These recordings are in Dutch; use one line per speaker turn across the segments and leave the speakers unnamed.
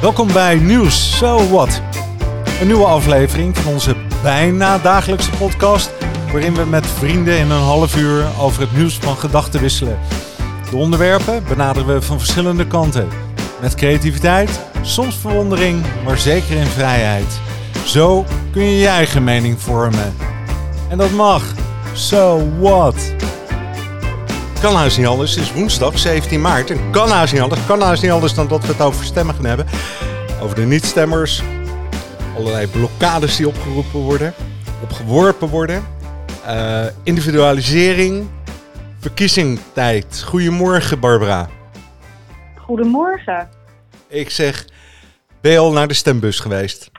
Welkom bij Nieuws So What. Een nieuwe aflevering van onze bijna dagelijkse podcast, waarin we met vrienden in een half uur over het nieuws van gedachten wisselen. De onderwerpen benaderen we van verschillende kanten. Met creativiteit, soms verwondering, maar zeker in vrijheid. Zo kun je je eigen mening vormen. En dat mag. So what?
Kan haast niet anders. Het is woensdag 17 maart. En kan haast niet anders. Kan haast niet anders dan dat we het over stemmen gaan hebben. Over de niet-stemmers. Allerlei blokkades die opgeroepen worden. Opgeworpen worden. Uh, individualisering. Verkiezingstijd. Goedemorgen Barbara.
Goedemorgen.
Ik zeg, ben je al naar de stembus geweest?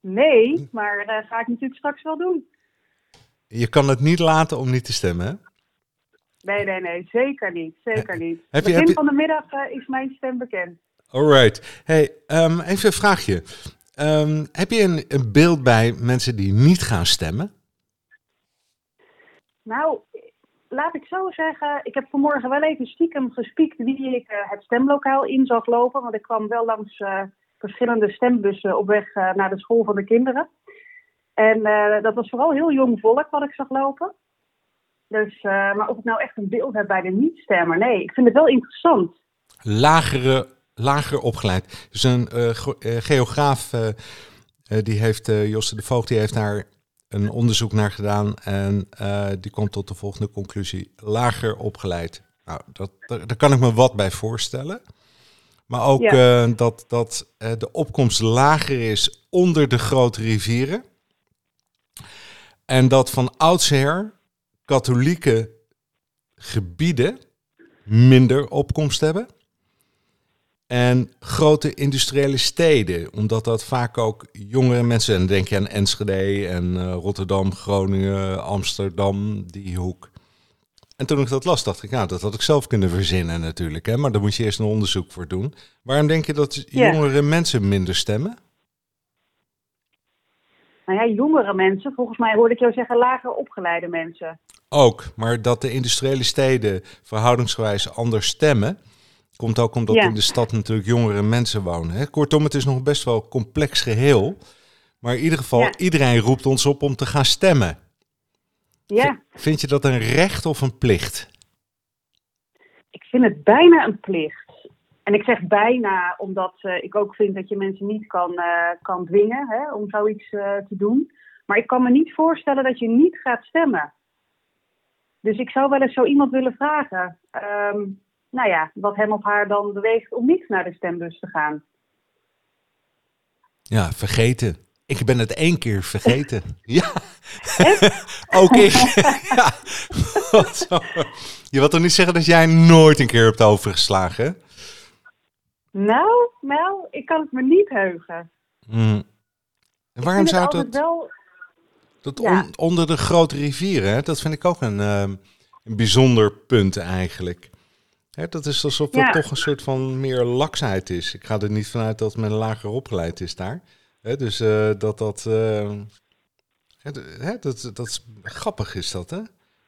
Nee, maar dat ga ik natuurlijk straks wel doen.
Je kan het niet laten om niet te stemmen, hè?
Nee, nee, nee, zeker niet. Zeker niet. Heb je, Begin van de middag uh, is mijn stem bekend.
Alright. Hey, um, even een vraagje. Um, heb je een, een, beeld bij mensen die niet gaan stemmen?
Nou, laat ik zo zeggen. Ik heb vanmorgen wel even stiekem gespiekt wie ik uh, het stemlokaal in zag lopen. Want ik kwam wel langs uh, verschillende stembussen op weg naar de school van de kinderen. En dat was vooral heel jong volk wat ik zag lopen. Dus, uh, maar of ik nou echt een beeld heb bij de niet-stemmer, nee, ik vind het wel interessant.
Lagere, lager opgeleid. Dus een uh, geograaf, uh, die heeft, Josse de Voogd, die heeft daar een onderzoek naar gedaan en die komt tot de volgende conclusie. Lager opgeleid. Nou, dat, daar, kan ik me wat bij voorstellen. Maar ook ja. dat, dat de opkomst lager is onder de grote rivieren. En dat van oudsher katholieke gebieden minder opkomst hebben. En grote industriële steden, omdat dat vaak ook jongere mensen, en denk je aan Enschede en uh, Rotterdam, Groningen, Amsterdam, die hoek. En toen ik dat las, dacht ik, nou, dat had ik zelf kunnen verzinnen natuurlijk, hè? maar daar moet je eerst een onderzoek voor doen. Waarom denk je dat jongere mensen minder stemmen?
Nou ja, jongere mensen, volgens mij hoorde ik jou zeggen lager opgeleide mensen.
Ook, maar dat de industriële steden verhoudingsgewijs anders stemmen, komt ook omdat in de stad natuurlijk jongere mensen wonen. Hè? Kortom, het is nog best wel complex geheel. Maar in ieder geval, iedereen roept ons op om te gaan stemmen.
Ja.
Vind je dat een recht of een plicht?
Ik vind het bijna een plicht. En ik zeg bijna omdat uh, ik ook vind dat je mensen niet kan, uh, kan dwingen hè, om zoiets uh, te doen. Maar ik kan me niet voorstellen dat je niet gaat stemmen. Dus ik zou wel eens zo iemand willen vragen, um, nou ja, wat hem of haar dan beweegt om niet naar de stembus te gaan.
Ja, vergeten. Ik ben het één keer vergeten. ja, ook ik. ja. Je wilt toch niet zeggen dat jij nooit een keer hebt overgeslagen?
Nou, nou, ik kan het me niet heugen.
Hmm. En waarom zou dat... Wel dat onder de grote rivieren, hè, dat vind ik ook een, uh, een bijzonder punt eigenlijk. Hè, dat is alsof er toch een soort van meer laksheid is. Ik ga er niet vanuit dat men lager opgeleid is daar. Hè, dus uh, dat dat, uh, hè, dat... Dat is grappig is dat, hè?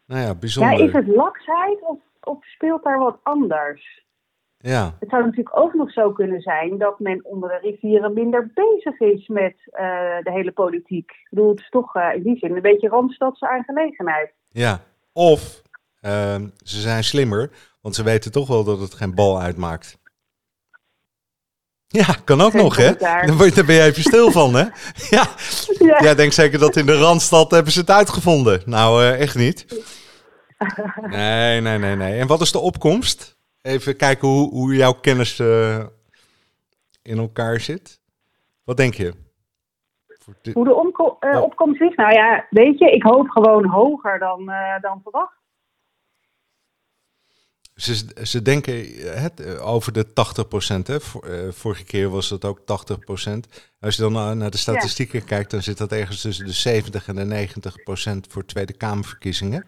Nou ja, bijzonder.
Ja, is het laksheid of, of speelt daar wat anders?
Ja.
Het zou natuurlijk ook nog zo kunnen zijn dat men onder de rivieren minder bezig is met uh, de hele politiek. Ik bedoel, het is toch uh, in die zin een beetje randstadse aangelegenheid.
Ja, of uh, ze zijn slimmer, want ze weten toch wel dat het geen bal uitmaakt. Ja, kan ook nog, hè? Dan, je, dan ben je even stil van, hè? Ja. ja. ja, denk zeker dat in de Randstad hebben ze het uitgevonden. Nou, uh, echt niet. Nee, nee, nee, nee. En wat is de opkomst? Even kijken hoe, hoe jouw kennis uh, in elkaar zit. Wat denk je?
Hoe de omko- uh, opkomst is? Nou ja, weet je, ik hoop gewoon hoger dan, uh, dan verwacht.
Ze, ze denken het, over de 80%. Hè? Vorige keer was het ook 80%. Als je dan naar de statistieken ja. kijkt, dan zit dat ergens tussen de 70 en de 90% voor Tweede Kamerverkiezingen.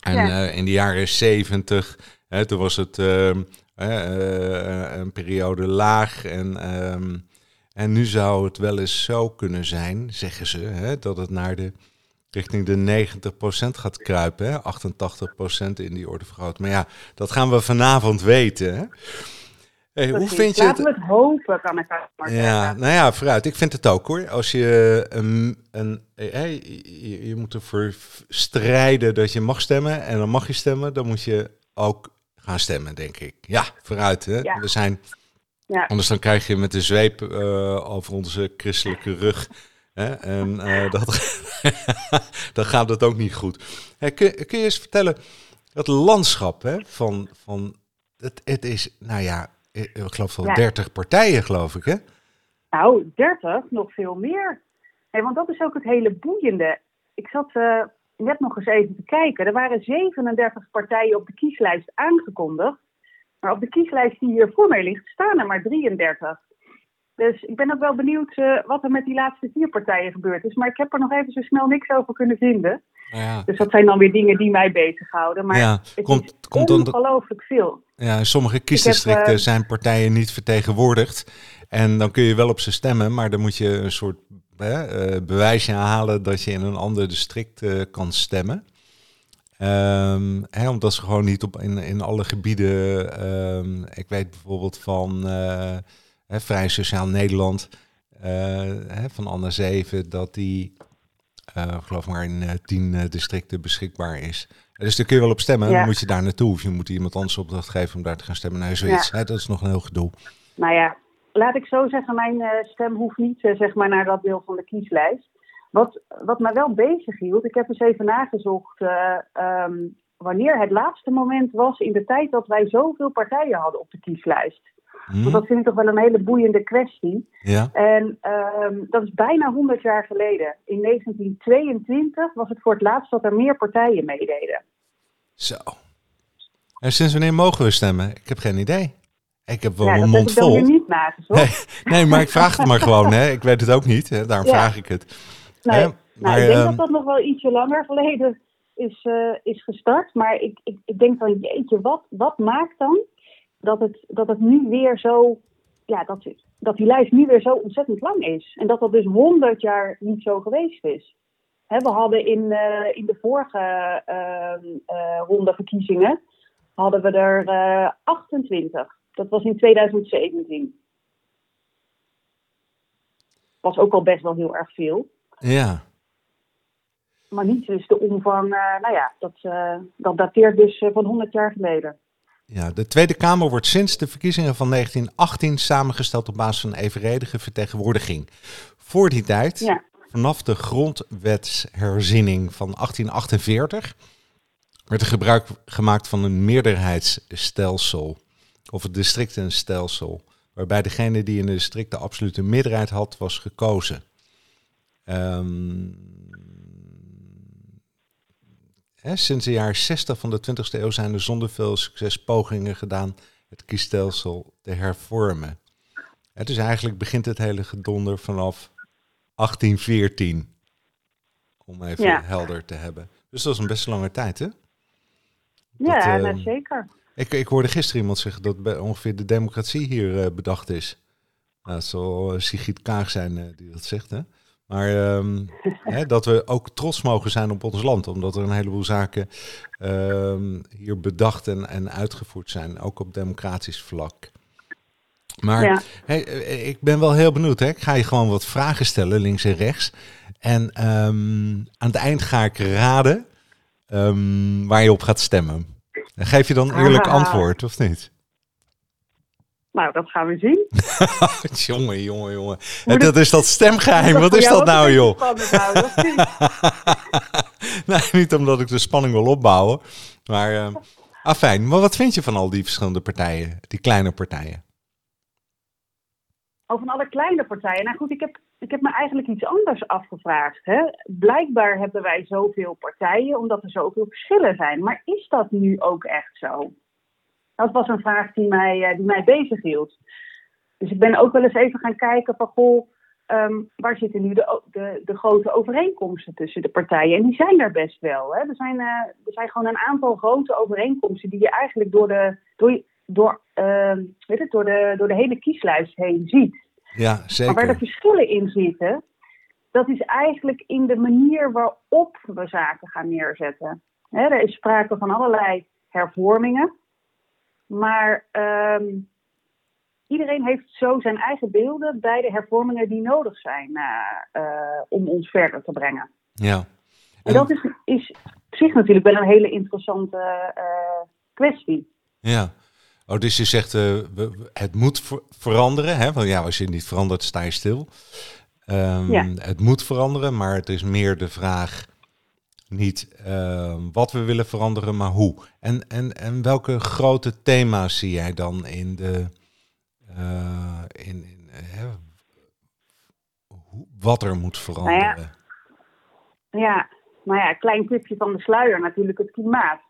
En ja. in de jaren 70 Hè, toen was het uh, uh, een periode laag en, um, en nu zou het wel eens zo kunnen zijn, zeggen ze, hè, dat het naar de richting de 90% gaat kruipen. Hè? 88% in die orde vergroot. Maar ja, dat gaan we vanavond weten. Hè? Hey, hoe vind je
Laten
het?
we het hopen, kan ik maar
Ja, nou ja, vooruit. Ik vind het ook hoor. Als je een, een hey, je, je moet ervoor strijden dat je mag stemmen en dan mag je stemmen, dan moet je ook gaan stemmen, denk ik. Ja, vooruit. Hè?
Ja.
We zijn,
Ja.
anders dan krijg je met de zweep eh, over onze christelijke rug. Hè? En eh, dat, dan gaat het ook niet goed. Hey, kun, kun je eens vertellen, dat landschap hè, van, van het, het is, nou ja, ik ik geloof wel
Ja.
30 partijen, geloof ik, hè?
Nou, 30, nog veel meer. Nee, want dat is ook het hele boeiende. Ik zat eh, net nog eens even te kijken. Er waren 37 partijen op de kieslijst aangekondigd. Maar op de kieslijst die hier voor mij ligt, staan er maar 33. Dus ik ben ook wel benieuwd eh, wat er met die laatste vier partijen gebeurd is. Maar ik heb er nog even zo snel niks over kunnen vinden.
Nou ja,
Dus dat zijn dan weer dingen die mij bezighouden. Maar
ja,
het
komt,
is
komt
ongelooflijk veel.
ja, in sommige kiesdistricten
eh,
zijn partijen niet vertegenwoordigd. En dan kun je wel op ze stemmen, maar dan moet je een soort hè, bewijsje halen dat je in een ander district eh, kan stemmen. Ehm, hè, omdat ze gewoon niet op in, in alle gebieden. ehm, ik weet bijvoorbeeld van eh, hè, Vrij Sociaal Nederland, hè, van Anne Zeven, dat die, ik geloof maar in tien districten beschikbaar is. Dus daar kun je wel op stemmen,
Ja.
dan moet je daar naartoe. Of je moet iemand anders opdracht geven om daar te gaan stemmen. Nou, zoiets. Hè, dat is nog een heel gedoe.
Nou ja, laat ik zo zeggen, mijn eh, stem hoeft niet eh, zeg maar, naar dat deel van de kieslijst. Wat, wat mij wel bezig hield, ik heb eens even nagezocht eh, ehm, wanneer het laatste moment was in de tijd dat wij zoveel partijen hadden op de kieslijst.
Hm?
Want dat vind ik toch wel een hele boeiende kwestie.
Ja?
En ehm, dat is bijna 100 jaar geleden. In 1922 was het voor het laatst dat er meer partijen meededen.
Zo. En sinds wanneer mogen we stemmen? Ik heb geen idee. Ik heb wel
ja,
mijn
dat heb
mond vol.
weer niet nagezocht.
Nee, nee, maar ik vraag het maar gewoon. Hè. Ik weet het ook niet. Hè. Daarom
Ja.
vraag ik het.
Nee, nou,
Maar,
ik denk
ehm,
dat dat nog wel ietsje langer geleden is, eh, is gestart. Maar ik, ik, ik denk van, jeetje, wat, wat maakt dan dat het, dat het nu weer zo... Ja, dat, dat die lijst nu weer zo ontzettend lang is. En dat dat dus 100 jaar niet zo geweest is. Hè, we hadden in, eh, in de vorige ehm, eh, ronde verkiezingen... hadden we er eh 28. Dat was in 2017. Was ook al best wel heel erg veel.
Ja.
Maar niet dus de omvang, eh, nou ja, dat, eh, dat dateert dus eh, van 100 jaar geleden.
ja, de Tweede Kamer wordt sinds de verkiezingen van 1918 samengesteld op basis van evenredige vertegenwoordiging. Voor die tijd,
Ja.
vanaf de grondwetsherziening van 1848, werd er gebruik gemaakt van een meerderheidsstelsel. Of het districtenstelsel. Waarbij degene die in de district de absolute meerderheid had, was gekozen. Ehm, hè, sinds de jaren 60 van de 20e eeuw zijn er zonder veel succes pogingen gedaan het kiesstelsel te hervormen. Hè, dus eigenlijk begint het hele gedonder vanaf 1814. Om even
Ja.
helder te hebben. Dus dat is een best lange tijd, hè?
Ja,
Dat, ehm,
zeker.
Ik, ik hoorde gisteren iemand zeggen dat ongeveer de democratie hier eh, bedacht is. Nou, het zal eh, Sigrid Kaag zijn eh, die dat zegt, hè? Maar ehm, hè, dat we ook trots mogen zijn op ons land, omdat er een heleboel zaken ehm, hier bedacht en, en uitgevoerd zijn, ook op democratisch vlak. Maar
Ja.
hey, ik ben wel heel benieuwd. Hè? Ik ga je gewoon wat vragen stellen, links en rechts. En ehm, aan het eind ga ik raden waar je op gaat stemmen. Geef je dan eerlijk
Ah.
antwoord, of niet?
Nou, dat gaan we zien.
jongen, jongen, jongen. En dat is dat stemgeheim. Wat is dat nou, joh? nee, niet omdat ik de spanning wil opbouwen. Maar, eh afijn. Maar wat vind je van al die verschillende partijen? Die kleine partijen?
Oh, van alle kleine partijen. Nou goed, ik heb, ik heb me eigenlijk iets anders afgevraagd. Hè. Blijkbaar hebben wij zoveel partijen omdat er zoveel verschillen zijn. Maar is dat nu ook echt zo? Dat was een vraag die mij, eh, die mij bezig hield. Dus ik ben ook wel eens even gaan kijken van, goh, ehm, waar zitten nu de, de, de grote overeenkomsten tussen de partijen? En die zijn er best wel. Hè. Er, zijn, eh, er zijn gewoon een aantal grote overeenkomsten die je eigenlijk door de, door, door, ehm, weet het, door de, door de hele kieslijst heen ziet.
Ja,
Maar waar de verschillen in zitten, dat is eigenlijk in de manier waarop we zaken gaan neerzetten. Er is sprake van allerlei hervormingen. Maar ehm, iedereen heeft zo zijn eigen beelden bij de hervormingen die nodig zijn om ons verder te brengen.
Ja.
En dat is, is op zich natuurlijk wel een hele interessante kwestie.
Ja. Oh, dus je zegt uh, het moet veranderen. Hè? Want ja, als je niet verandert, sta je stil. Um, ja. Het moet veranderen, maar het is meer de vraag niet uh, wat we willen veranderen, maar hoe. En, en, en welke grote thema's zie jij dan in de. Uh, in, in uh, wat er moet veranderen?
Nou ja. ja, maar ja, klein tipje van de sluier natuurlijk het klimaat.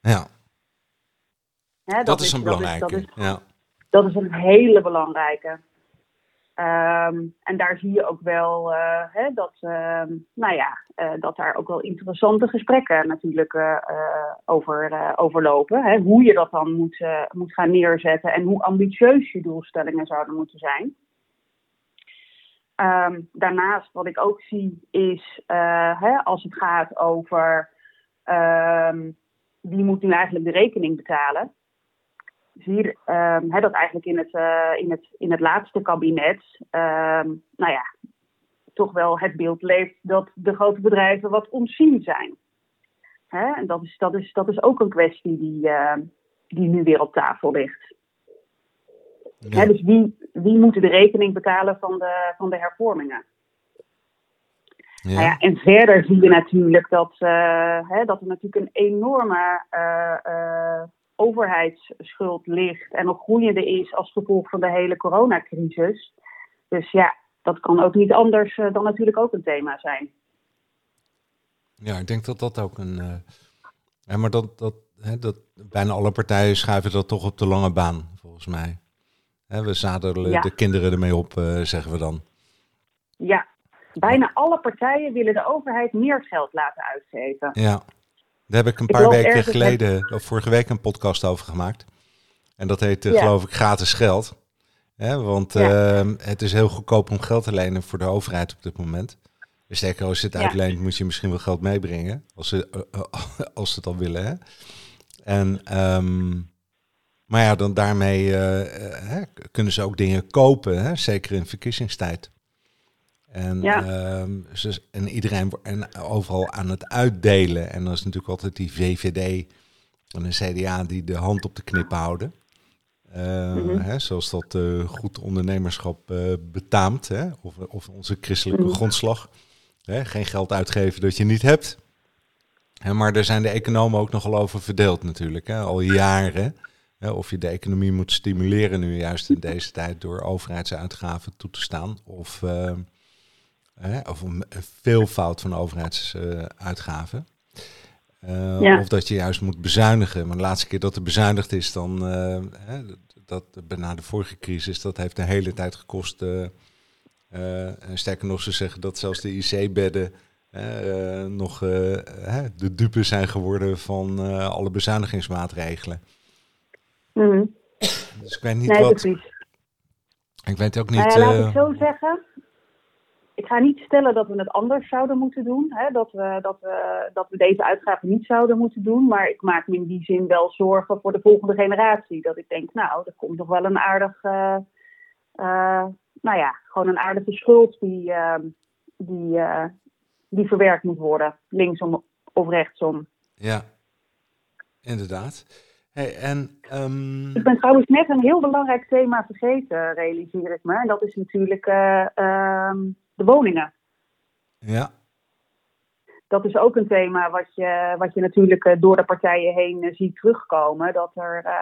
Ja. Dat, is een belangrijke. Dat is, ja.
dat is een hele belangrijke. Um, en daar zie je ook wel uh, hè, dat, uh, nou ja, uh, dat daar ook wel interessante gesprekken natuurlijk uh, over, over lopen. Hoe je dat dan moet, moet gaan neerzetten en hoe ambitieus je doelstellingen zouden moeten zijn. Um, daarnaast, wat ik ook zie, is als het gaat over um, wie moet nu eigenlijk de rekening betalen um, dat eigenlijk in het, uh, in het, in het laatste kabinet, um, nou ja, toch wel het beeld leeft dat de grote bedrijven wat ontzien zijn. En dat is, dat, is, dat is ook een kwestie die, uh, die nu weer op tafel ligt. Ja. Dus wie, wie moet de rekening betalen van de, van de hervormingen? Ja. Nou ja, en verder zie je natuurlijk dat, uh, hè, dat er natuurlijk een enorme uh, overheidsschuld ligt en nog groeiende is als gevolg van de hele coronacrisis. Dus ja, dat kan ook niet anders uh, dan natuurlijk ook een thema zijn.
Ja, ik denk dat dat ook een. Uh, ja, maar dat, dat, hè, dat bijna alle partijen schuiven dat toch op de lange baan, volgens mij. Hè, we zadelen de kinderen ermee op, uh, zeggen we dan.
Ja, bijna alle partijen willen de overheid meer geld laten uitgeven.
Ja, daar heb ik een paar weken geleden, of vorige week, een podcast over gemaakt. En dat heet, uh, geloof ik, gratis geld. want ja. uh, het is heel goedkoop om geld te lenen voor de overheid op dit moment. Sterker, als je het uitleent, moet je misschien wel geld meebrengen. Als ze, uh, als ze het al willen. Hè? En, um, maar ja, dan daarmee kunnen ze ook dingen kopen. Hè? Zeker in verkiezingstijd. En, ja. um, en iedereen en overal aan het uitdelen. En dan is natuurlijk altijd die VVD en een CDA die de hand op de knip houden. Uh, mm-hmm. hè, zoals dat uh, goed ondernemerschap uh, betaamt. Hè? Of, of onze christelijke mm-hmm. grondslag. Hè? Geen geld uitgeven dat je niet hebt. Hè, maar daar zijn de economen ook nogal over verdeeld natuurlijk. Hè? Al jaren. Hè? Of je de economie moet stimuleren nu juist in deze tijd door overheidsuitgaven toe te staan. Of ehm, of een veelvoud van overheidsuitgaven. Uh, Of dat je juist moet bezuinigen. Maar de laatste keer dat er bezuinigd is, dan uh, hè, dat, na de vorige crisis, dat heeft de hele tijd gekost. Uh, sterker nog, ze zeggen dat zelfs de IC-bedden nog de dupe zijn geworden van alle bezuinigingsmaatregelen.
Mm.
Dus ik weet niet nee, wat. Precies. Ik weet ook niet. Nou
ja, laat ik zo zeggen ik ga niet stellen dat we het anders zouden moeten doen. Hè? Dat, we, dat, we, dat we deze uitgaven niet zouden moeten doen. Maar ik maak me in die zin wel zorgen voor de volgende generatie. Dat ik denk, nou, er komt nog wel een aardig. Uh, uh, nou ja, gewoon een aardige schuld die, uh, die, die verwerkt moet worden. Linksom of rechtsom.
Ja, inderdaad. Hey, en, um...
Ik ben trouwens net een heel belangrijk thema vergeten, realiseer ik me. En dat is natuurlijk ehm, de woningen.
Ja.
Dat is ook een thema wat je, wat je natuurlijk eh, door de partijen heen eh, ziet terugkomen. Dat er uh,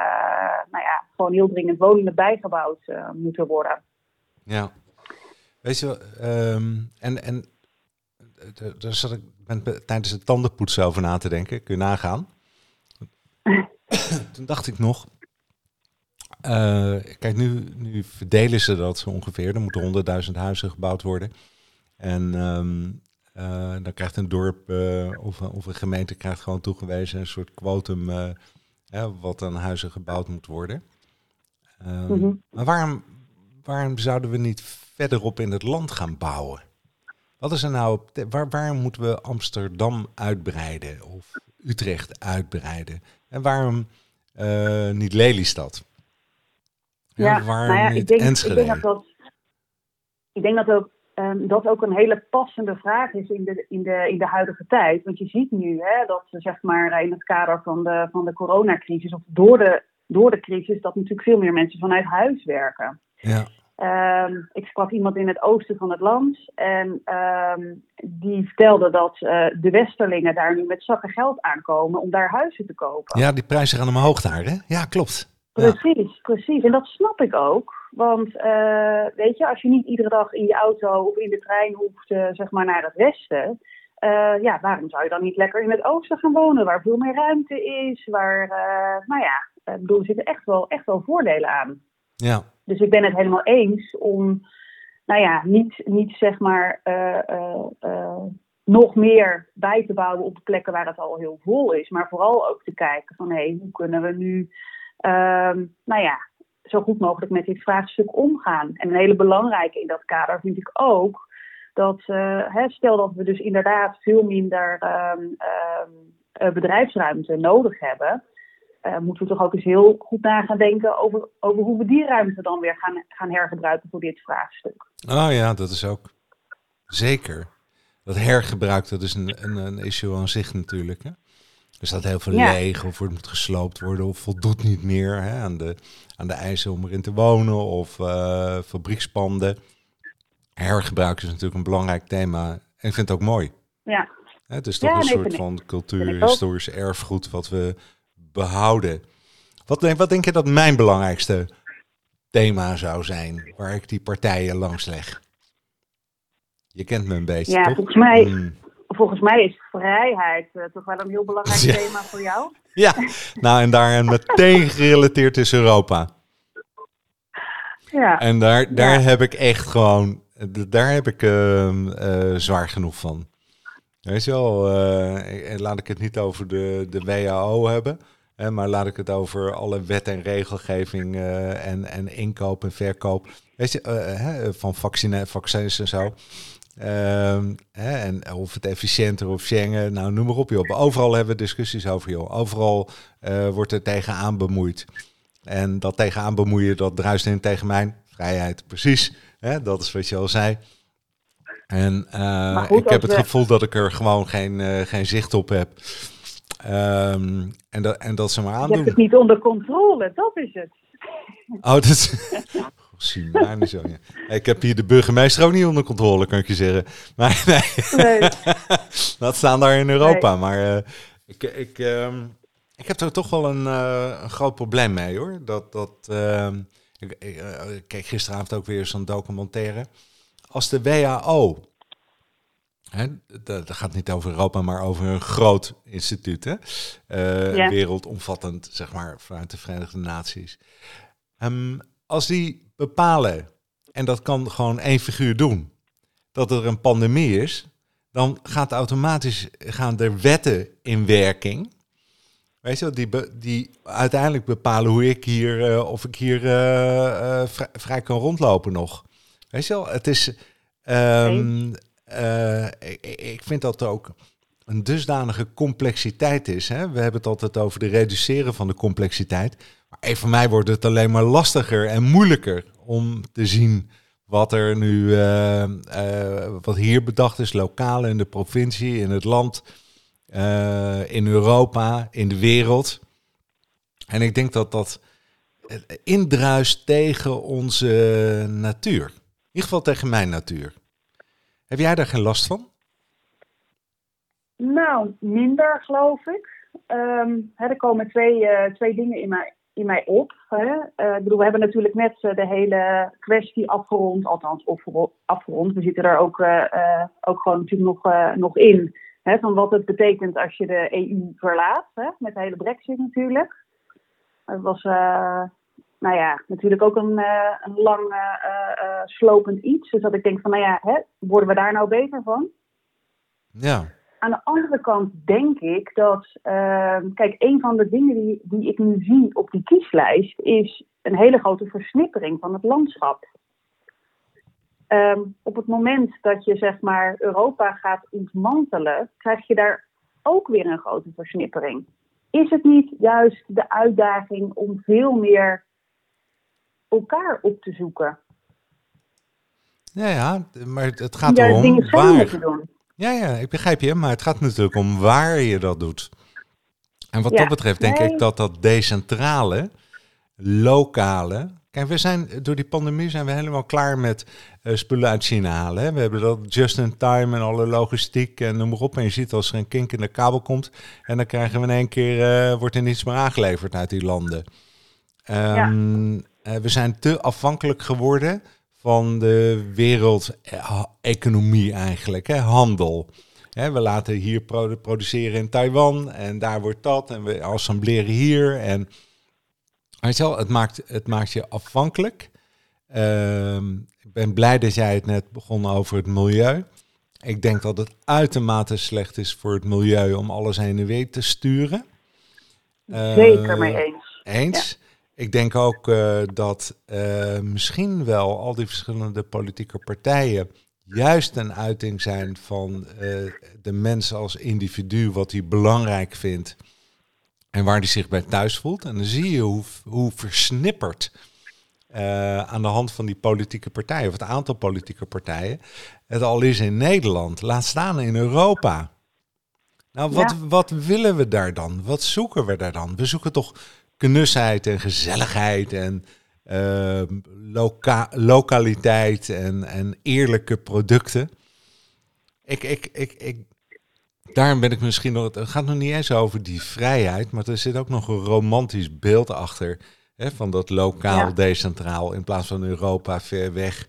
nou ja, gewoon heel dringend woningen bijgebouwd uh, moeten worden.
Ja. Weet je, um, en, en daar zat ik ben tijdens het tandenpoetsen over na te denken. Kun je nagaan? Toen dacht ik nog, uh, kijk, nu, nu verdelen ze dat zo ongeveer. Er moeten honderdduizend huizen gebouwd worden. En um, uh, dan krijgt een dorp uh, of, of, een gemeente krijgt gewoon toegewezen een soort quotum wat aan huizen gebouwd moet worden. Um, mm -hmm. Maar waarom, waarom zouden we niet verderop in het land gaan bouwen? Wat is er nou, waar, waarom moeten we Amsterdam uitbreiden of Utrecht uitbreiden? En waarom niet Lelystad? Ja, waar nou ja, ik denk, ik denk dat dat,
ik denk dat ook um, dat ook een hele passende vraag is in de, in de, in de huidige tijd. Want je ziet nu hè, dat zeg maar, in het kader van de, van de coronacrisis, of door de, door de crisis, dat natuurlijk veel meer mensen vanuit huis werken.
Ja.
Um, ik sprak iemand in het oosten van het land en um, die vertelde dat uh, de Westerlingen daar nu met zakken geld aankomen om daar huizen te kopen.
Ja, die prijzen gaan omhoog daar, hè? Ja, klopt.
Precies, precies. En dat snap ik ook. Want uh, weet je, als je niet iedere dag in je auto of in de trein hoeft, uh, zeg maar, naar het westen. Uh, ja, waarom zou je dan niet lekker in het oosten gaan wonen, waar veel meer ruimte is, waar, nou ja, ik bedoel, er zitten echt wel, echt wel voordelen aan.
Ja.
Dus ik ben het helemaal eens om, nou ja, niet, niet zeg maar nog meer bij te bouwen op de plekken waar het al heel vol is, maar vooral ook te kijken van, hé, hey, hoe kunnen we nu um, nou ja, zo goed mogelijk met dit vraagstuk omgaan. En een hele belangrijke in dat kader vind ik ook dat, uh, hè, stel dat we dus inderdaad veel minder um, um, bedrijfsruimte nodig hebben, uh, moeten we toch ook eens heel goed na gaan denken over, over hoe we die ruimte dan weer gaan, gaan hergebruiken voor dit vraagstuk.
Oh ja, dat is ook zeker. Dat hergebruik, dat is een, een, een issue aan zich natuurlijk. Hè? Er staat heel veel leeg of het moet gesloopt worden of voldoet niet meer hè, aan, de, aan de eisen om erin te wonen of uh, fabriekspanden. Hergebruik is natuurlijk een belangrijk thema en ik vind het ook mooi.
Ja.
Het is toch een soort van cultuur-historisch erfgoed wat we behouden. Wat denk, wat denk je dat mijn belangrijkste thema zou zijn waar ik die partijen langs leg? Je kent me een beetje,
ja,
toch?
Volgens mij, hmm volgens mij is vrijheid uh, toch wel een heel belangrijk thema voor jou.
Ja, nou en daar meteen gerelateerd is Europa.
Ja.
En daar, daar heb ik echt gewoon, daar heb ik uh, uh, zwaar genoeg van. Weet je wel, eh, laat ik het niet over de, de WHO hebben. Hè, maar laat ik het over alle wet en regelgeving en, en inkoop en verkoop. Weet je, van vaccine, vaccins en zo. Ehm, hè, en of het efficiënter of Schengen, nou noem maar op joh. Overal hebben we discussies over joh. Overal uh, wordt er tegenaan bemoeid. En dat tegenaan bemoeien, dat druist in tegen mijn vrijheid. Precies, hè, dat is wat je al zei. En uh, ik heb het gevoel dat ik er gewoon geen, uh, geen zicht op heb. Um, en, dat, en dat ze maar aandoen. Je
hebt het niet onder controle, dat is het.
Oh, dat is... zo, ja. Ik heb hier de burgemeester ook niet onder controle, kan ik je zeggen. Maar nee, nee. dat staan daar in Europa. Maar uh, ik, ik, uh, ik heb er toch wel een, uh, een, groot probleem mee, hoor. Dat, dat, ehm, ik, ik uh, kijk gisteravond ook weer zo'n documentaire. Als de WHO, hè, dat, gaat niet over Europa, maar over een groot instituut, hè? Ja. wereldomvattend, zeg maar, vanuit de Verenigde Naties. Um, als die bepalen, en dat kan gewoon één figuur doen, dat er een pandemie is, dan gaat automatisch gaan er wetten in werking. Weet je, die, die uiteindelijk bepalen hoe ik hier, uh, of ik hier uh, uh, vrij, vrij, kan rondlopen nog. Weet je wel, het is. Um, ik, ik, vind dat ook een dusdanige complexiteit is. Hè? We hebben het altijd over de reduceren van de complexiteit. Maar voor mij wordt het alleen maar lastiger en moeilijker om te zien wat er nu, uh, uh, wat hier bedacht is, lokaal in de provincie, in het land, uh, in Europa, in de wereld. En ik denk dat dat indruist tegen onze natuur. In ieder geval tegen mijn natuur. Heb jij daar geen last van?
Nou, minder geloof ik. Um, hè, er komen twee, twee dingen in mij in mij op. Uh, ik bedoel, we hebben natuurlijk net uh, de hele kwestie afgerond, althans afgerond. We zitten er ook, uh, ook gewoon natuurlijk nog, nog in. Hè, van wat het betekent als je de EU verlaat, hè? met de hele brexit natuurlijk. Het was nou ja, natuurlijk ook een, een lang slopend iets. Dus dat ik denk van, nou ja, hè, worden we daar nou beter van?
Ja.
Aan de andere kant denk ik dat, uh, kijk, een van de dingen die, die ik nu zie op die kieslijst is een hele grote versnippering van het landschap. Um, op het moment dat je zeg maar Europa gaat ontmantelen, krijg je daar ook weer een grote versnippering. Is het niet juist de uitdaging om veel meer elkaar op te zoeken.
Ja, ja, maar het gaat
Juist
erom
dingen samen
waar. Ja, ja, ik begrijp je, maar het gaat natuurlijk om waar je dat doet. En wat
Ja,
dat betreft denk
nee.
ik dat dat decentrale, lokale... Kijk, we zijn, door die pandemie zijn we helemaal klaar met eh, spullen uit China halen. Hè? We hebben dat just in time en alle logistiek en noem maar op. En je ziet als er een kink in de kabel komt... en dan krijgen we in één keer, eh, wordt er niets meer aangeleverd uit die landen. Ehm, eh, we zijn te afhankelijk geworden van de wereldeconomie eigenlijk, hè? handel. Hè, we laten hier produ- produceren in Taiwan en daar wordt dat en we assembleren hier. En het maakt, het maakt je afhankelijk. Ehm, ik ben blij dat jij het net begon over het milieu. Ik denk dat het uitermate slecht is voor het milieu om alles heen en weer te sturen.
Zeker
Eh,
mee eens.
eens. Ik denk ook eh, dat eh, misschien wel al die verschillende politieke partijen juist een uiting zijn van eh, de mens als individu, wat hij belangrijk vindt en waar hij zich bij thuis voelt. En dan zie je hoe, hoe versnipperd aan de hand van die politieke partijen, of het aantal politieke partijen, het al is in Nederland, laat staan in Europa. Nou, wat,
Ja.
wat willen we daar dan? Wat zoeken we daar dan? We zoeken toch knusheid en gezelligheid en eh, loka lokaliteit en, en eerlijke producten. Ik, ik, ik, ik, daarom ben ik misschien nog. Het gaat nog niet eens over die vrijheid, maar er zit ook nog een romantisch beeld achter. Hè, van dat lokaal,
Ja.
decentraal, in plaats van Europa ver weg.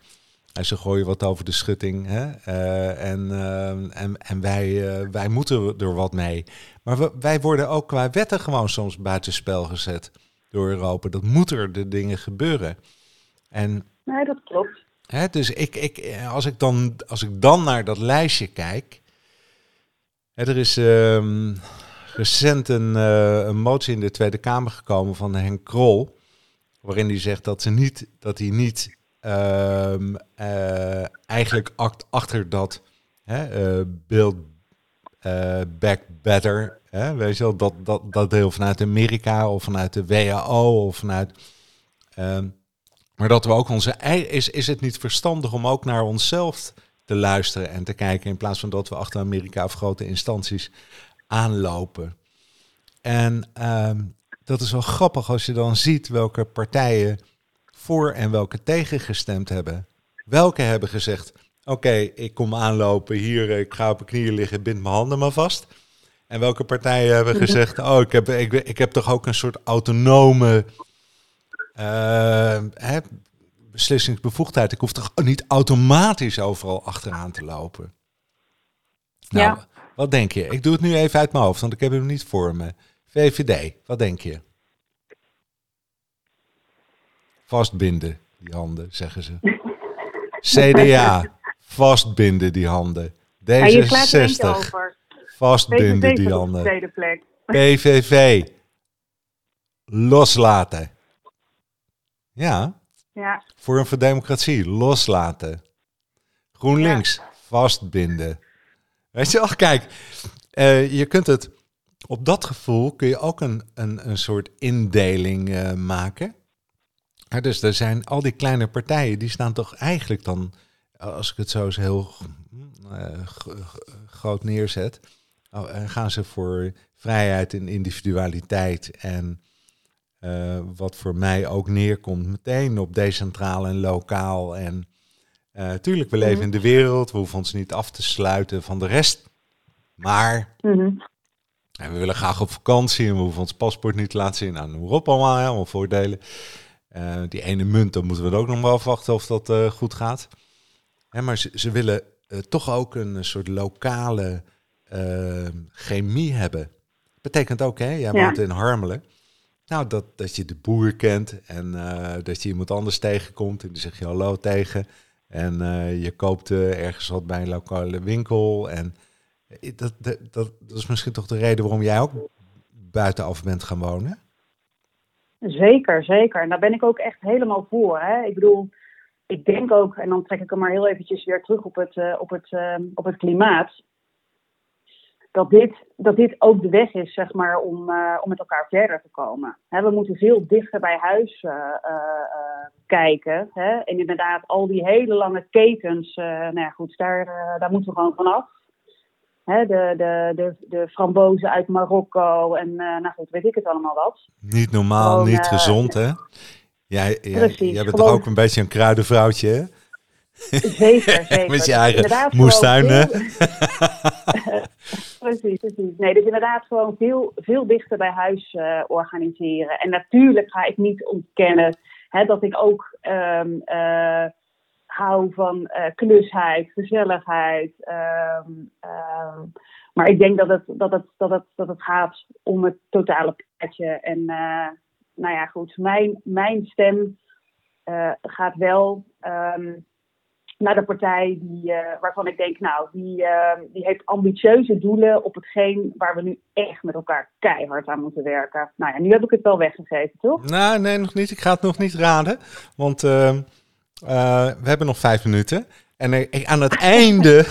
En ze gooien wat over de schutting. Hè? eh, en eh, en, en wij, eh, wij moeten er wat mee. Maar we- wij worden ook qua wetten gewoon soms buitenspel gezet door Europa. Dat moet er de dingen gebeuren. En
Nee, dat klopt.
Hè, dus ik, ik, als, ik dan, als ik dan naar dat lijstje kijk. Hè, er is ehm, recent een, eh, een motie in de Tweede Kamer gekomen van Henk Krol. Waarin hij zegt dat, ze niet, dat hij niet ehm, eh, eigenlijk act, achter dat hè, eh, eh, Back Better. Hè, weet je wel, dat, dat, dat deel vanuit Amerika of vanuit de WHO of vanuit. ehm, maar dat we ook onze is, is het niet verstandig om ook naar onszelf te luisteren en te kijken in plaats van dat we achter Amerika of grote instanties aanlopen. En ehm, dat is wel grappig als je dan ziet welke partijen voor en welke tegen gestemd hebben. Welke hebben gezegd: Oké, ik kom aanlopen hier, ik ga op mijn knieën liggen, bind mijn handen maar vast. En welke partijen hebben gezegd: Oh, ik heb, ik, ik heb toch ook een soort autonome eh, hè, beslissingsbevoegdheid. Ik hoef toch niet automatisch overal achteraan te lopen. Nou,
Ja.
wat denk je? Ik doe het nu even uit mijn hoofd, want ik heb hem niet voor me. VVD, wat denk je? Vastbinden die handen, zeggen ze. CDA, vastbinden die handen.
En je slaat er eentje
D66,
over.
vastbinden die handen.
tweede plek.
PVV, loslaten. Ja,
Ja,
voor Democratie, loslaten. GroenLinks, vastbinden. Weet je wel, kijk, eh, je kunt het, op dat gevoel kun je ook een, een, een soort indeling eh, maken. Ja, dus er zijn al die kleine partijen, die staan toch eigenlijk dan, als ik het zo eens heel eh, groot neerzet, oh, gaan ze voor vrijheid en individualiteit en eh, wat voor mij ook neerkomt meteen op decentraal en lokaal. En eh tuurlijk, we leven in de wereld, we hoeven ons niet af te sluiten van de rest. Maar
mhm.
en we willen graag op vakantie en we hoeven ons paspoort niet te laten zien. Nou, noem maar op allemaal, allemaal voordelen. Die ene munt, dan moeten we ook nog maar afwachten of dat goed gaat. Hè, maar ze, ze willen eh, toch ook een soort lokale eh, chemie hebben. Betekent ook, hè, jij
Ja.
woont in Harmelen. Nou, dat, dat je de boer kent en eh, dat je iemand anders tegenkomt en die zeg je hallo tegen. En eh, je koopt eh, ergens wat bij een lokale winkel. En eh, dat, dat, dat, dat is misschien toch de reden waarom jij ook buitenaf bent gaan wonen?
Zeker, zeker. En daar ben ik ook echt helemaal voor. Hè? Ik bedoel, ik denk ook, en dan trek ik hem maar heel eventjes weer terug op het, eh, op het, eh, op het klimaat. Dat dit, dat dit ook de weg is, zeg maar, om, eh, om met elkaar verder te komen. We moeten veel dichter bij huis kijken. Hè? En inderdaad, al die hele lange ketens, nou ja, goed, daar, daar moeten we gewoon vanaf. Hè, de, de, de, de frambozen uit Marokko en nou goed, weet ik het allemaal wat.
Niet normaal, niet gezond hè? Jij, jij, jij bent toch ook een beetje een kruidenvrouwtje hè?
Zeker, zeker.
Met je eigen moestuin, hè?
precies, precies. Nee, dus inderdaad gewoon veel, veel dichter bij huis uh, organiseren. En natuurlijk ga ik niet ontkennen hè, dat ik ook um, uh, hou van uh, klusheid, gezelligheid. Um, um, maar ik denk dat het, dat, het, dat, het, dat het gaat om het totale plaatje. En nou ja, goed, mijn, mijn stem gaat wel naar de partij die, uh, waarvan ik denk, nou, die, uh, die heeft ambitieuze doelen op hetgeen waar we nu echt met elkaar keihard aan moeten werken. Nou ja, nu heb ik het wel weggegeven, toch?
Nou, nee, nog niet. Ik ga het nog niet raden, want uh, we hebben nog vijf minuten. En aan het einde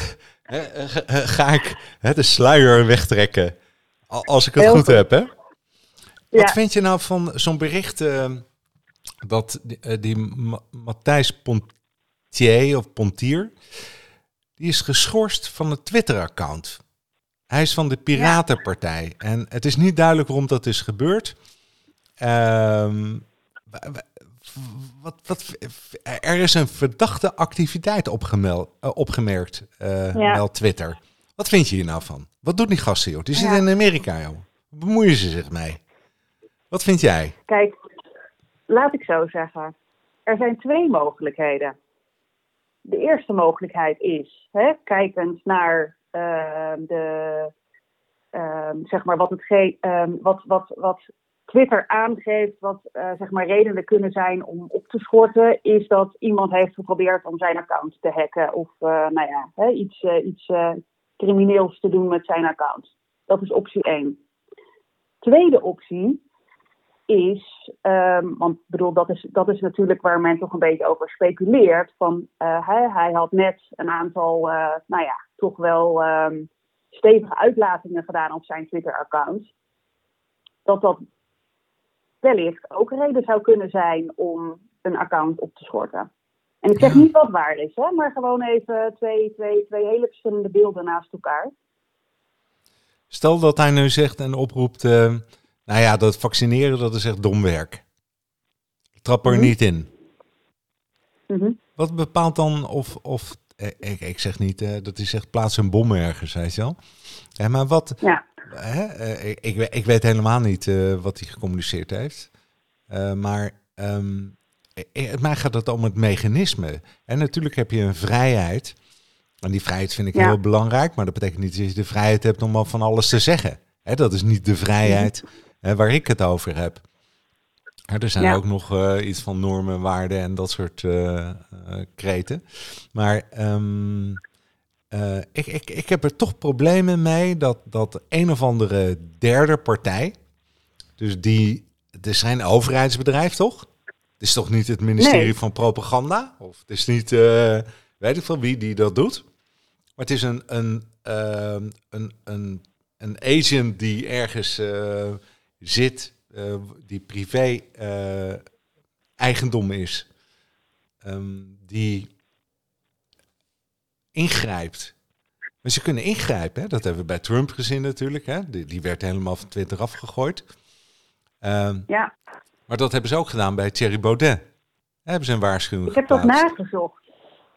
ga ik de sluier wegtrekken, als ik het goed, heb, hè? Wat vind je nou van zo'n bericht dat die, die Matthijs Pont of Pontier, die is geschorst van het Twitter-account. Hij is van de Piratenpartij. En het is niet duidelijk waarom dat is gebeurd. Um, wat, wat, er is een verdachte activiteit opgemeld, uh, opgemerkt, uh, ja. Twitter. Wat vind je hier nou van? Wat doet die gasten, joh? Die zitten in Amerika, joh. Bemoeien ze zich mee? Wat vind jij?
Kijk, laat ik zo zeggen. Er zijn twee mogelijkheden de eerste mogelijkheid is, hè, kijkend naar uh, de, uh, zeg maar wat, het uh, wat, wat, wat Twitter aangeeft, wat uh, zeg maar redenen kunnen zijn om op te schorten, is dat iemand heeft geprobeerd om zijn account te hacken of uh, nou ja, hè, iets, iets crimineels te doen met zijn account. Dat is optie 1. Tweede optie is, um, want bedoel, dat is, dat is natuurlijk waar men toch een beetje over speculeert. Van, uh, hij, hij, had net een aantal, uh, nou ja, toch wel um, stevige uitlatingen gedaan op zijn Twitter-account. Dat dat wellicht ook een reden zou kunnen zijn om een account op te schorten. En ik zeg niet wat waar is, hè, maar gewoon even twee, twee, twee hele verschillende beelden naast elkaar.
Stel dat hij nu zegt en oproept. Uh nou ja, dat vaccineren, dat is echt dom werk. Trap er mhm. niet in.
Mhm.
Wat bepaalt dan of, of eh, ik, ik zeg niet uh, dat hij zegt plaats een bom ergens, zei je wel. Ja, maar wat,
ja.
Hè, uh, ik, ik, ik, weet helemaal niet uh, wat hij gecommuniceerd heeft. maar um, mij gaat het om het mechanisme. En natuurlijk heb je een vrijheid. En die vrijheid vind ik ja. heel belangrijk. Maar dat betekent niet dat je de vrijheid hebt om al van alles te zeggen. Hè, dat is niet de vrijheid waar ik het over heb. er zijn ook nog uh, iets van normen, waarden en dat soort uh, kreten. Maar um, ik, ik, ik heb er toch problemen mee dat, dat een of andere derde partij, dus die, het is geen overheidsbedrijf toch? Het is toch niet het ministerie van Propaganda? Of het is niet, weet ik van wie die dat doet? Maar het is een, een, ehm, een, een, een agent die ergens zit, uh, die privé uh, eigendom is, um, die ingrijpt. Maar ze kunnen ingrijpen, hè? dat hebben we bij Trump gezien natuurlijk. Hè? Die, die werd helemaal van Twitter afgegooid. Um,
ja.
Maar dat hebben ze ook gedaan bij Thierry Baudet. hebben ze een waarschuwing
Ik heb dat nagezocht.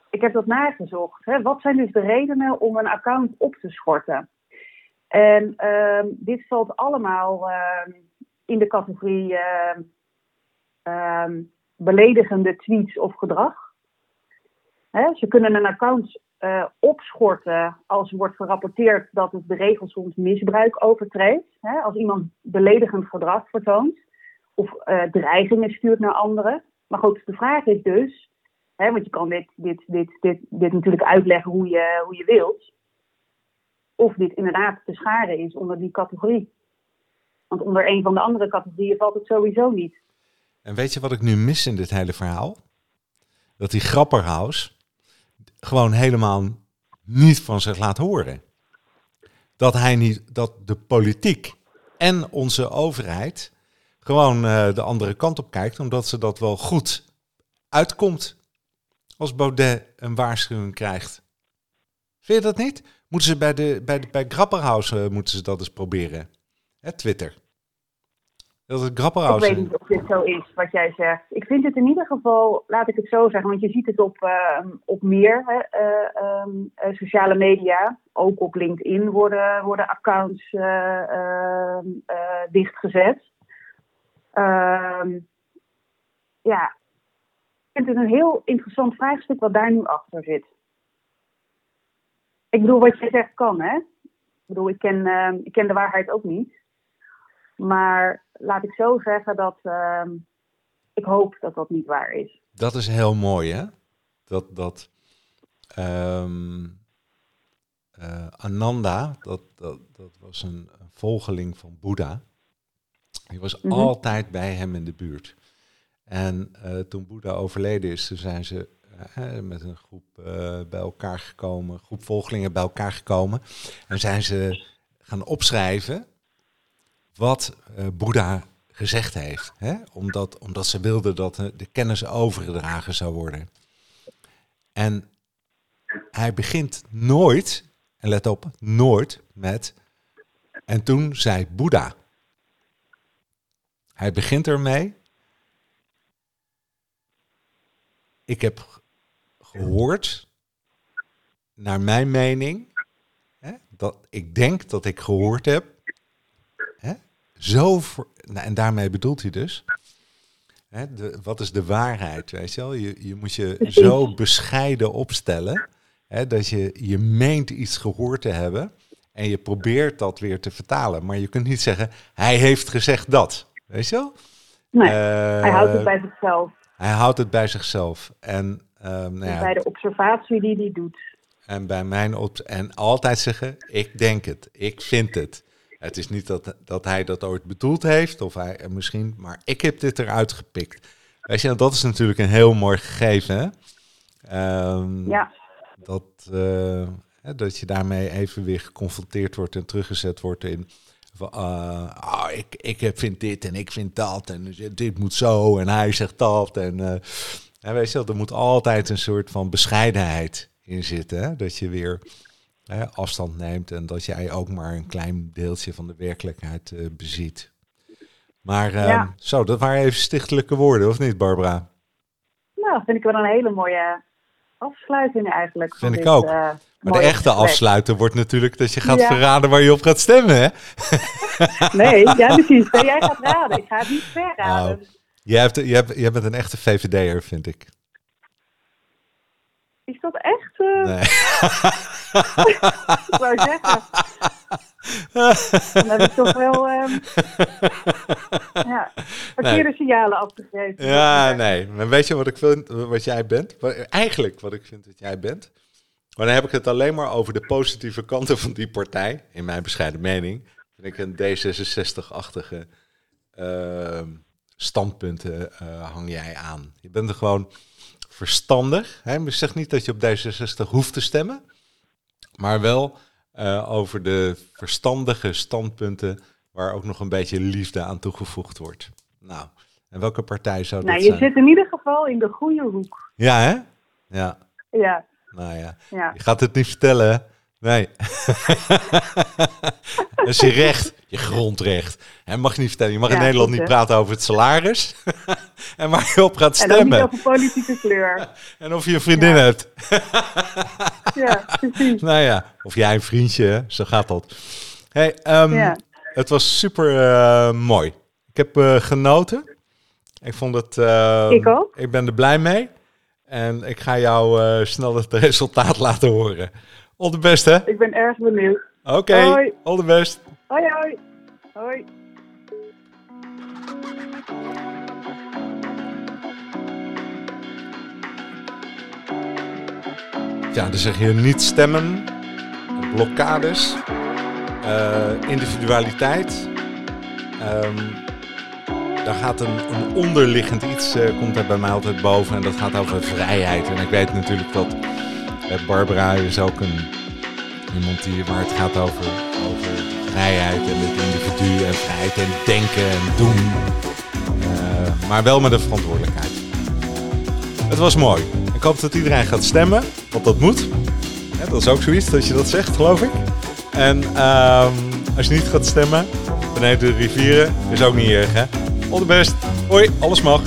Ik heb dat nagezocht. Hè? Wat zijn dus de redenen om een account op te schorten? En uh, dit valt allemaal uh, in de categorie uh, beledigende tweets of gedrag. Ze kunnen een account uh, opschorten als wordt gerapporteerd dat het de regels rond misbruik overtreedt. Als iemand beledigend gedrag vertoont of uh, dreigingen stuurt naar anderen. Maar goed, de vraag is dus, want je kan dit, dit, dit, dit, dit natuurlijk uitleggen hoe je, hoe je wilt of dit inderdaad te scharen is onder die categorie. Want onder een van de andere categorieën valt het sowieso niet.
En weet je wat ik nu mis in dit hele verhaal? Dat die Grapperhaus gewoon helemaal niet van zich laat horen. Dat hij niet, dat de politiek en onze overheid gewoon uh, de andere kant op kijkt, omdat ze dat wel goed uitkomt als Baudet een waarschuwing krijgt. Vind je dat niet? Moeten ze bij, de, bij, de, bij Grapperhaus uh, moeten ze dat eens proberen. Hè, Twitter. Dat het Grapperhaus...
Ik weet niet of dit zo is, wat jij zegt. Ik vind het in ieder geval, laat ik het zo zeggen, want je ziet het op, uh, op meer hè, uh, um, sociale media. Ook op LinkedIn worden, worden accounts ehm, dichtgezet. Ehm, ja, ik vind het een heel interessant vraagstuk wat daar nu achter zit. Ik bedoel, wat je zegt kan, hè? Ik bedoel, ik ken, uh, ik ken de waarheid ook niet. Maar laat ik zo zeggen dat uh, ik hoop dat dat niet waar is.
Dat is heel mooi, hè? Dat, dat um, uh, Ananda, dat, dat, dat was een, een volgeling van Boeddha. Die was mm -hmm. altijd bij hem in de buurt. En uh, toen Boeddha overleden is, toen zijn ze met een groep uh, bij elkaar gekomen, groep volgelingen bij elkaar gekomen. En zijn ze gaan opschrijven wat Boeddha gezegd heeft. Hè? Omdat, omdat ze wilden dat de kennis overgedragen zou worden. En hij begint nooit, en let op, nooit met. En toen zei Boeddha. Hij begint ermee. Ik heb gehoord, naar mijn mening, hè, dat ik denk dat ik gehoord heb. Hè, zo voor, nou, en daarmee bedoelt hij dus. Hè, de, wat is de waarheid? Weet je, wel? Je, je moet je zo bescheiden opstellen. Hè, dat je, je meent iets gehoord te hebben. En je probeert dat weer te vertalen. Maar je kunt niet zeggen, hij heeft gezegd dat. Weet je wel?
Nee, uh, hij houdt het bij zichzelf.
Hij houdt het bij zichzelf. En, um, nou ja,
bij de observatie die hij doet.
En bij mijn op en altijd zeggen: ik denk het, ik vind het. Het is niet dat, dat hij dat ooit bedoeld heeft, of hij misschien, maar ik heb dit eruit gepikt. Weet je, dat is natuurlijk een heel mooi gegeven. Hè? Um,
ja.
Dat, uh, dat je daarmee even weer geconfronteerd wordt en teruggezet wordt in. Van, uh, oh, ik, ik vind dit en ik vind dat en dit moet zo en hij zegt dat. En, uh, en weet je wel, er moet altijd een soort van bescheidenheid in zitten. Hè? Dat je weer hè, afstand neemt en dat jij ook maar een klein deeltje van de werkelijkheid uh, beziet. Maar
ja.
zo, dat waren even stichtelijke woorden, of niet Barbara?
Nou, vind ik wel een hele mooie afsluiting eigenlijk.
Vind
ik
dit, ook. Uh, maar de echte afsluiter wordt natuurlijk dat je gaat ja. verraden waar je op gaat stemmen, hè?
nee, ja precies. Nee, jij gaat raden. Ik ga het niet verraden.
Nou, jij, hebt, jij, hebt, jij bent een echte VVD'er, vind ik.
Is dat echt? Uh...
Nee.
ik wou zeggen. Dan heb ik toch wel um, ja, verkeerde nee. signalen afgegeven.
Ja, nee. Maar weet je wat ik vind, wat jij bent? Eigenlijk wat ik vind dat jij bent? Maar dan heb ik het alleen maar over de positieve kanten van die partij. In mijn bescheiden mening. Vind ik een D66-achtige uh, standpunten uh, hang jij aan. Je bent er gewoon verstandig. Hè? Ik zeg niet dat je op D66 hoeft te stemmen. Maar wel uh, over de verstandige standpunten waar ook nog een beetje liefde aan toegevoegd wordt. Nou, en welke partij zou dat
nou,
zijn?
Je zit in ieder geval in de goede hoek.
Ja, hè? Ja.
Ja.
Nou ja.
ja.
Je gaat het niet vertellen, hè? Nee. dat is je recht, je grondrecht. En mag je niet vertellen. Je mag
Ja,
in Nederland niet praten over het salaris. en waar je op gaat
En ook niet
stemmen.
over politieke kleur.
En of je een vriendin
Ja.
hebt.
Ja, precies.
Nou ja, of jij een vriendje, zo gaat dat. Hey, ehm,
Ja.
Het was super eh, mooi. Ik heb eh, genoten. Ik vond het. eh,
Ik ook.
Ik ben er blij mee. En ik ga jou eh, snel het resultaat laten horen. All the best, hè?
Ik ben erg benieuwd.
Oké,
Hoi.
all the best.
Hoi, hoi. Hoi.
Ja, dan zeg je niet stemmen, blokkades, eh, individualiteit. Ehm daar gaat een, een onderliggend iets, eh, komt er bij mij altijd boven. En dat gaat over vrijheid. En ik weet natuurlijk dat Barbara is ook een, iemand die, waar het gaat over, over vrijheid en het individu en vrijheid en denken en doen. Eh, maar wel met een verantwoordelijkheid. Het was mooi. Ik hoop dat iedereen gaat stemmen, want dat moet. dat is ook zoiets dat je dat zegt, geloof ik. En ehm, als je niet gaat stemmen, beneden de rivieren, is ook niet erg, hè? All the best. Hoi, alles mag.